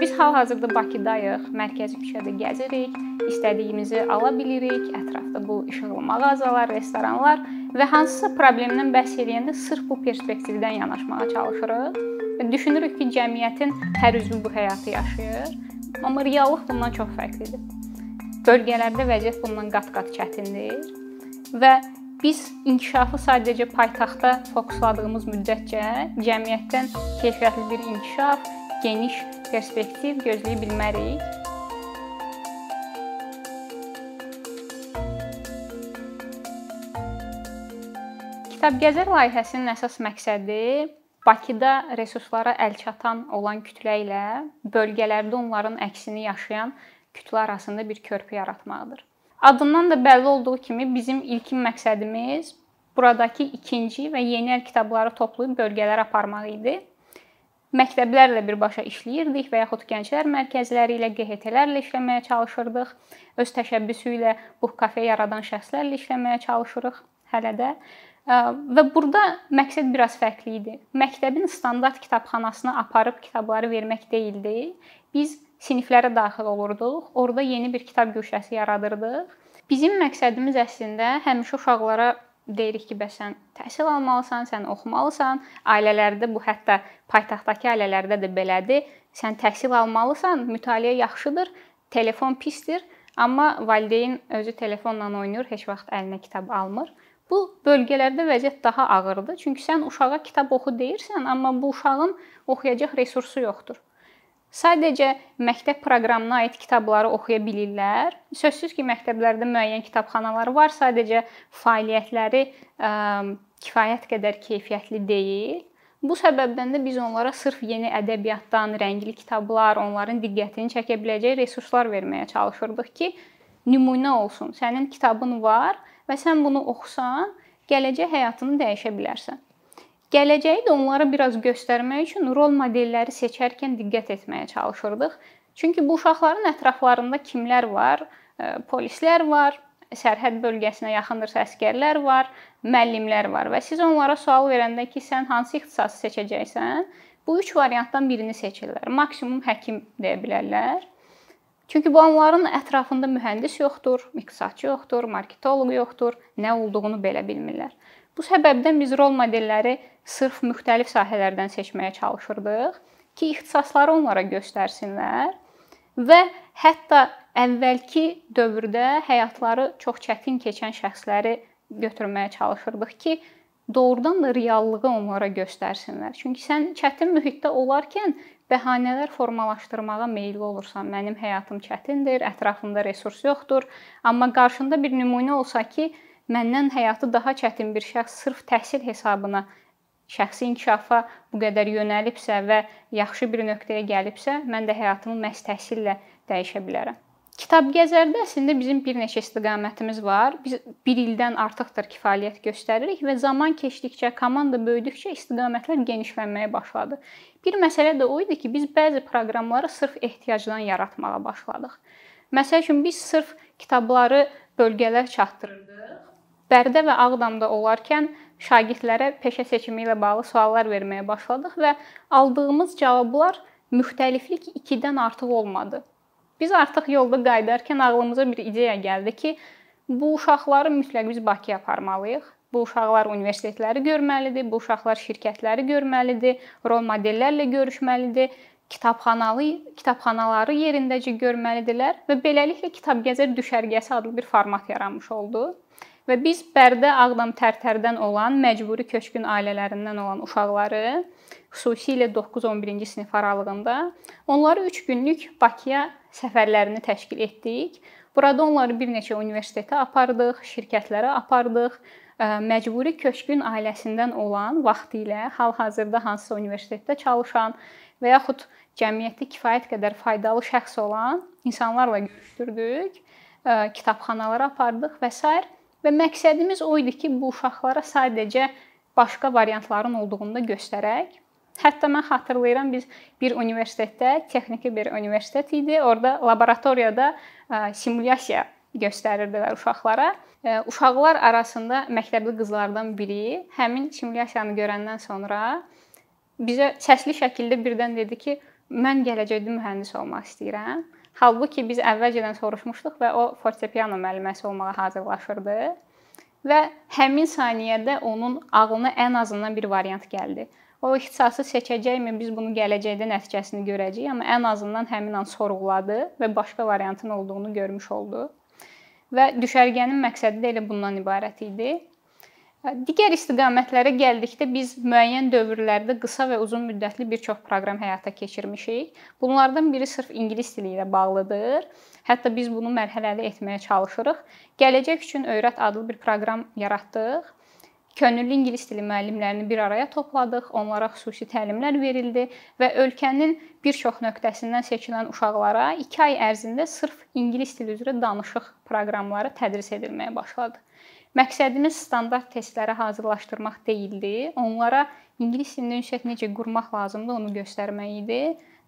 Biz hal-hazırda Bakıdayıq, mərkəzi küçədə gəzirik, istədiyimizi ala bilirik. Ətrafda bu işıqlı mağazalar, restoranlar və hansısa problemdən bəhs edəndə sırf bu perspektivdən yanaşmağa çalışırıq. Düşünürük ki, cəmiyyətin hər üzvü bu həyatı yaşayır, amma reallıq bundan çox fərqlidir. Bölgələrdə vəziyyət bundan qat-qat çətindir və biz inkişafı sadəcə paytaxtda fokusladığımız müddətcə cəmiyyətdən keyfiyyətli bir inkişaf, geniş perspektiv gözləyə bilmərik. Kitabgəzər layihəsinin əsas məqsədi Bakıda resurslara əlçatan olan kütlə ilə bölgələrdə onların əksini yaşayan kütlə arasında bir körpü yaratmaqdır. Adından da bəlli olduğu kimi bizim ilkin məqsədimiz buradakı ikinci və yeni əl kitabları toplayıb bölgələrə aparmaq idi məktəblərlə birbaşa işləyirdik və yaxud gənclər mərkəzləri ilə, QHT-lərlə işləməyə çalışırdıq. Öz təşəbbüsü ilə bu kafe yaradan şəxslərlə işləməyə çalışırıq hələ də. Və burada məqsəd biraz fərqli idi. Məktəbin standart kitabxanasına aparıb kitabları vermək deyildi. Biz siniflərə daxil olurduq. Orda yeni bir kitab güşəsi yaradırdıq. Bizim məqsədimiz əslində həmişə uşaqlara deyirik ki, bəs sən təhsil almalısan, sən oxumalısan. Ailələrdə bu hətta paytaxtdakı ailələrdə də belədir. Sən təhsil almalısan, mütaliə yaxşıdır, telefon pisdir, amma valideyn özü telefonla oynayır, heç vaxt əlinə kitab almır. Bu bölgələrdə vəziyyət daha ağırdır. Çünki sən uşağa kitab oxu deyirsən, amma bu uşağın oxuyacaq resursu yoxdur. Sadəcə məktəb proqramına aid kitabları oxuya bilirlər. Sözsüz ki, məktəblərdə müəyyən kitabxanalar var, sadəcə fəaliyyətləri ə, kifayət qədər keyfiyyətli deyil. Bu səbəbdən də biz onlara sırf yeni ədəbiyyatdan, rəngli kitablar, onların diqqətini çəkə biləcək resurslar verməyə çalışırdıq ki, nümunə olsun. Sənin kitabın var və sən bunu oxusan, gələcək həyatını dəyişə bilərsən. Gələcəyi də onlara biraz göstərmək üçün rol modelləri seçərkən diqqət etməyə çalışırdıq. Çünki bu uşaqların ətraflarında kimlər var? Polislər var, sərhəd bölgəsinə yaxındırsa əsgərlər var, müəllimlər var və siz onlara sual verəndə ki, sən hansı ixtisası seçəcəksən, bu üç variantdan birini seçirlər. Maksimum həkim deyə bilərlər. Çünki bu onların ətrafında mühəndis yoxdur, iqtisadçı yoxdur, marketoloq yoxdur, nə olduğunu belə bilmirlər. Bu səbəbdən biz rol modelləri sırf müxtəlif sahələrdən seçməyə çalışırdıq ki, ixtisasları onlara göstərsinlər və hətta əvvəlki dövrdə həyatları çox çətin keçən şəxsləri götürməyə çalışırdıq ki, doğrudan da reallığı onlara göstərsinlər. Çünki sən çətin mühitdə olarkən bəhanələr formalaşdırmağa meylli olursan. Mənim həyatım çətindir, ətrafımda resurs yoxdur, amma qarşında bir nümunə olsa ki, məndən həyatı daha çətin bir şəxs sırf təhsil hesabına şəxsi inkişafa bu qədər yönəlibsə və yaxşı bir nöqtəyə gəlibsə, mən də həyatımı məhz təhsillə dəyişə bilərəm. Kitab gəzərdə əslində bizim bir neçə istiqamətimiz var. Biz 1 ildən artıqdır ki, fəaliyyət göstəririk və zaman keçdikcə, komanda böyüdükcə istiqamətlər genişlənməyə başladı. Bir məsələ də o idi ki, biz bəzi proqramları sırf ehtiyacdan yaratmağa başladıq. Məsəl üçün biz sırf kitabları bölgələr çatdırırdıq Bərdə və Ağdamda olarkən şagirdlərə peşə seçimi ilə bağlı suallar verməyə başladıq və aldığımız cavablar müxtəliflik 2-dən artıq olmadı. Biz artıq yolda qayıdarkən ağlımıza bir ideya gəldi ki, bu uşaqları mütləq biz Bakıya aparmalıyıq. Bu uşaqlar universitetləri görməlidir, bu uşaqlar şirkətləri görməlidir, rol modellərlə görüşməlidir, kitabxanalı kitabxanaları yerindəcə görməlidirlər və beləliklə kitabgəzər düşərgəsi adlı bir format yaranmış oldu. Və biz Bərdə, Ağdam, Tərtərdən olan məcburi köçkün ailələrindən olan uşaqları xüsusilə 9-11-ci sinif aralığında onları 3 günlük Bakıya səfərlərini təşkil etdik. Burada onları bir neçə universitetə apardıq, şirkətlərə apardıq. Məcburi köçkün ailəsindən olan vaxtilə hal-hazırda hansısa universitetdə çalışan və yaxud cəmiyyətdə kifayət qədər faydalı şəxs olan insanlarla görüşdürdük, kitabxanalara apardıq və s. Və məqsədimiz o idi ki, bu uşaqlara sadəcə başqa variantların olduğunu da göstərək. Hətta mən xatırlayıram biz bir universitetdə, texniki bir universitet idi. Orda laboratoriyada simulyasiya göstərirdilər uşaqlara. Uşaqlar arasında məktəbli qızlardan biri həmin simulyasiyanı görəndən sonra bizə səsli şəkildə birdən dedi ki, mən gələcəkdə mühəndis olmaq istəyirəm. Halbuki biz əvvəlcədən soruşmuşduq və o fortepiano müəlliməsi olmağa hazırlaşırdı. Və həmin saniyədə onun ağlına ən azından bir variant gəldi. O ixtisası seçəcəkmi, biz bunu gələcəkdə nəticəsini görəcəyik, amma ən azından həmin an sorğuladı və başqa variantın olduğunu görmüş oldu. Və düşərgənin məqsədi də elə bundan ibarət idi. Digər istiqamətlərə gəldikdə biz müəyyən dövrlərdə qısa və uzun müddətli bir çox proqram həyata keçirmişik. Bunlardan biri sırf ingilis dili ilə bağlıdır. Hətta biz bunu mərhələli etməyə çalışırıq. Gələcək üçün Öyrət adlı bir proqram yaratdıq. Könüllü ingilis dili müəllimlərini bir araya topladıq, onlara xüsusi təlimlər verildi və ölkənin bir çox nöqtəsindən seçilən uşaqlara 2 ay ərzində sırf ingilis dili üzrə danışıq proqramları tədris edilməyə başladı. Məqsədimiz standart testlərə hazırlaşdırmaq deyildi. Onlara ingilis dilində ünsiyyət necə qurmaq lazımdır, onu göstərmək idi.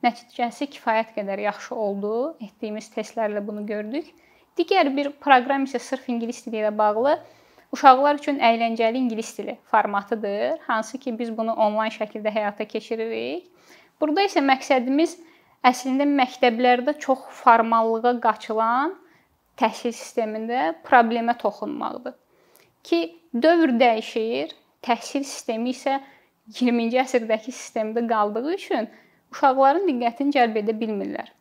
Nəticəsi kifayət qədər yaxşı oldu. Etdiyimiz testlərlə bunu gördük. Digər bir proqram isə sırf ingilis dili ilə bağlı uşaqlar üçün əyləncəli ingilis dili formatıdır. Hansı ki biz bunu onlayn şəkildə həyata keçiririk. Burada isə məqsədimiz əslində məktəblərdə çox formallığa qaçılan təhsil sistemində problemə toxunmaqdır ki, dövr dəyişir, təhsil sistemi isə 20-ci əsrdəki sistemdə qaldığı üçün uşaqların diqqətini cəlb edə bilmirlər.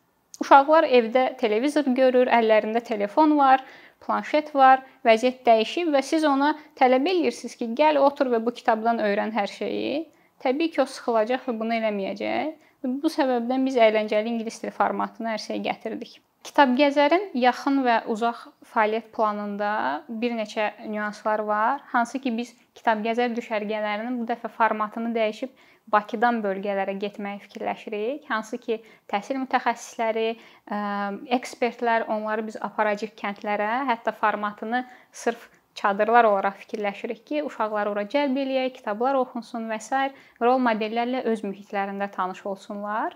Uşaqlar evdə televizor görür, əllərində telefon var, planşet var, vəziyyət dəyişib və siz ona tələb eləyirsiniz ki, gəl otur və bu kitabdan öyrən hər şeyi. Təbii ki, o sıxılacaq və bunu eləməyəcək. Bu səbəbdən biz əyləncəli ingilis dili formatını hər şeyə gətirdik. Kitabgəzərin yaxın və uzaq fəaliyyət planında bir neçə nüanslar var. Hansı ki biz kitabgəzər düşərgələrinin bu dəfə formatını dəyişib Bakıdan bölgələrə getməyi fikirləşirik. Hansı ki təhsil mütəxəssisləri, ekspertlər onları biz aparacağıq kəndlərə, hətta formatını sırf çadırlar olaraq fikirləşirik ki, uşaqları ora cəlb eləyək, kitablar oxunsun və s. rol modellərlə öz mühitlərində tanış olsunlar.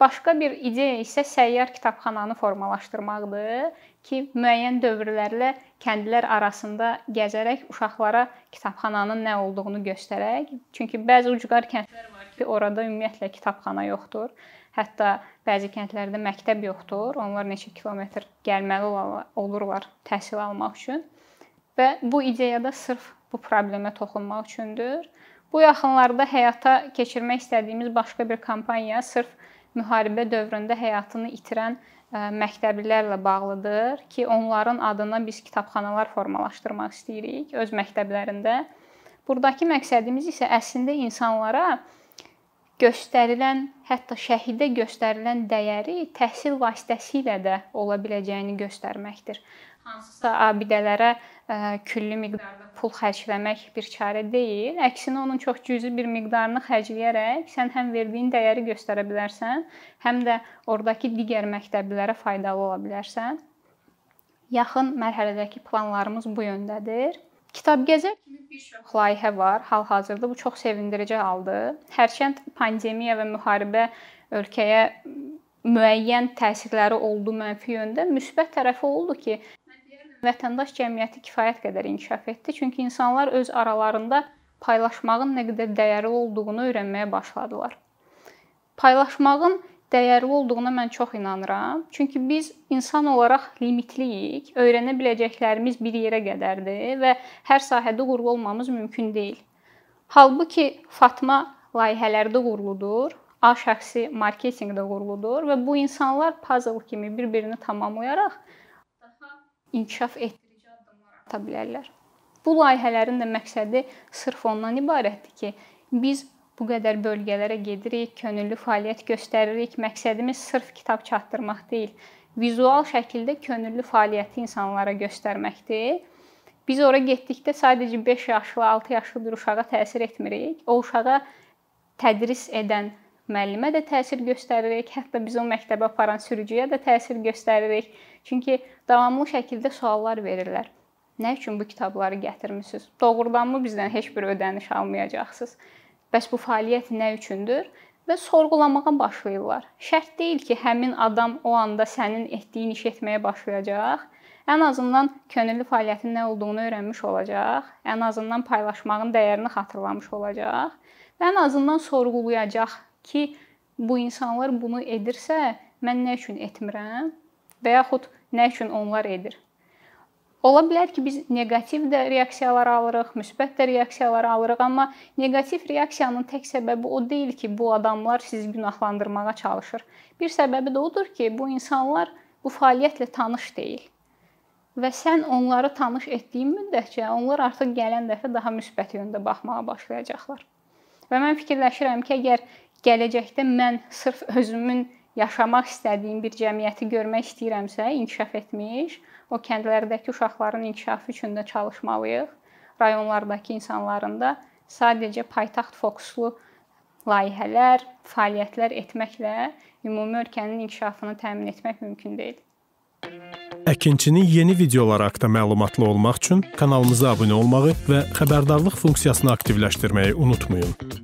Başqa bir ideya isə səyyar kitabxananı formalaşdırmaqdır ki, müəyyən dövrlərlə kəndlər arasında gəzərək uşaqlara kitabxananın nə olduğunu göstərək. Çünki bəzi ucqar kəndlər var ki, orada ümumiyyətlə kitabxana yoxdur. Hətta bəzi kəndlərdə məktəb yoxdur. Onlar neçə kilometr gəlməli olurlar təhsil almaq üçün. Və bu ideya da sırf bu problemə toxunmaq üçündür. Bu yaxınlarda həyata keçirmək istədiyimiz başqa bir kampaniya sırf müharibə dövründə həyatını itirən məktəblilərlə bağlıdır ki, onların adına biz kitabxanalar formalaşdırmaq istəyirik öz məktəblərində. Buradakı məqsədimiz isə əslində insanlara göstərilən, hətta şəhidə göstərilən dəyəri təhsil vasitəsilə də ola biləcəyini göstərməkdir. Hansısa abidələrə külli miqdarda pul xərcləmək bir çarə deyil. Əksinə onun çox cüzi bir miqdarını xərcləyərək sən həm verdiyin dəyəri göstərə bilərsən, həm də ordakı digər məktəblilərə faydalı ola bilərsən. Yaxın mərhələdəki planlarımız bu yöndədir. Kitabgəzər kimi bir çox layihə var. Hal-hazırda bu çox sevindirici haldır. Hərçənd pandemiya və müharibə ölkəyə müəyyən təsirləri oldu mənfi yöndə, müsbət tərəfi oldu ki, vətəndaş cəmiyyəti kifayət qədər inkişaf etdi. Çünki insanlar öz aralarında paylaşmağın nə qədər dəyərli olduğunu öyrənməyə başladılar. Paylaşmağın dəyərli olduğuna mən çox inanıram. Çünki biz insan olaraq limitliyik. Öyrənə biləcəklərimiz bir yerə qədərdir və hər sahədə uğurlu olmamız mümkün deyil. Halbuki Fatma layihələrdə uğurludur. A şəxsi marketinqdə uğurludur və bu insanlar puzzle kimi bir-birini tamamlayaraq inkişaf etdirici addımlar ata bilərlər. Bu layihələrin də məqsədi sırf ondan ibarətdir ki, biz bu qədər bölgələrə gedirik, könüllü fəaliyyət göstəririk. Məqsədimiz sırf kitab çatdırmaq deyil, vizual şəkildə könüllü fəaliyyəti insanlara göstərməkdir. Biz ora getdikdə sadəcə 5 yaşlı, 6 yaşlı bir uşağa təsir etmirik. O uşağa tədris edən müəllimə də təsir göstəririk, hətta biz o məktəbə aparan sürücüyə də təsir göstəririk. Çünki davamlı şəkildə suallar verirlər. Nə üçün bu kitabları gətirmisiniz? Doğrudanmı bizdən heç bir ödəniş almayacaqsınız? Bəs bu fəaliyyət nə üçündür? Və sorğulamağa başlayırlar. Şərt deyil ki, həmin adam o anda sənin etdiyin iş etməyə başlayacaq. Ən azından könüllü fəaliyyətin nə olduğunu öyrənmiş olacaq. Ən azından paylaşmağın dəyərini xatırlamış olacaq. Və ən azından sorğulayacaq ki, bu insanlar bunu edirsə, mən nə üçün etmirəm? Və yaxud nə üçün onlar edir? Ola bilər ki, biz neqativ də reaksiyalar alırıq, müsbət də reaksiyalar alırıq, amma neqativ reaksiyanın tək səbəbi o deyil ki, bu adamlar sizi günahlandırmağa çalışır. Bir səbəbi də odur ki, bu insanlar bu fəaliyyətlə tanış deyil. Və sən onları tanış etdiyin müddətcə onlar artıq gələn dəfə daha müsbət yöndə baxmağa başlayacaqlar. Və mən fikirləşirəm ki, əgər gələcəkdə mən sırf özümün yaşamaq istədiyim bir cəmiyyəti görmək istəyirəmsə, inkişaf etmiş, o kəndlərdəki uşaqların inkişafı üçün də çalışmalıyıq. Rayonlardakı insanların da sadəcə paytaxt fokuslu layihələr, fəaliyyətlər etməklə ümumi ölkənin inkişafını təmin etmək mümkün deyil. Əkinçinin yeni videoları haqqında məlumatlı olmaq üçün kanalımıza abunə olmağı və xəbərdarlıq funksiyasını aktivləşdirməyi unutmayın.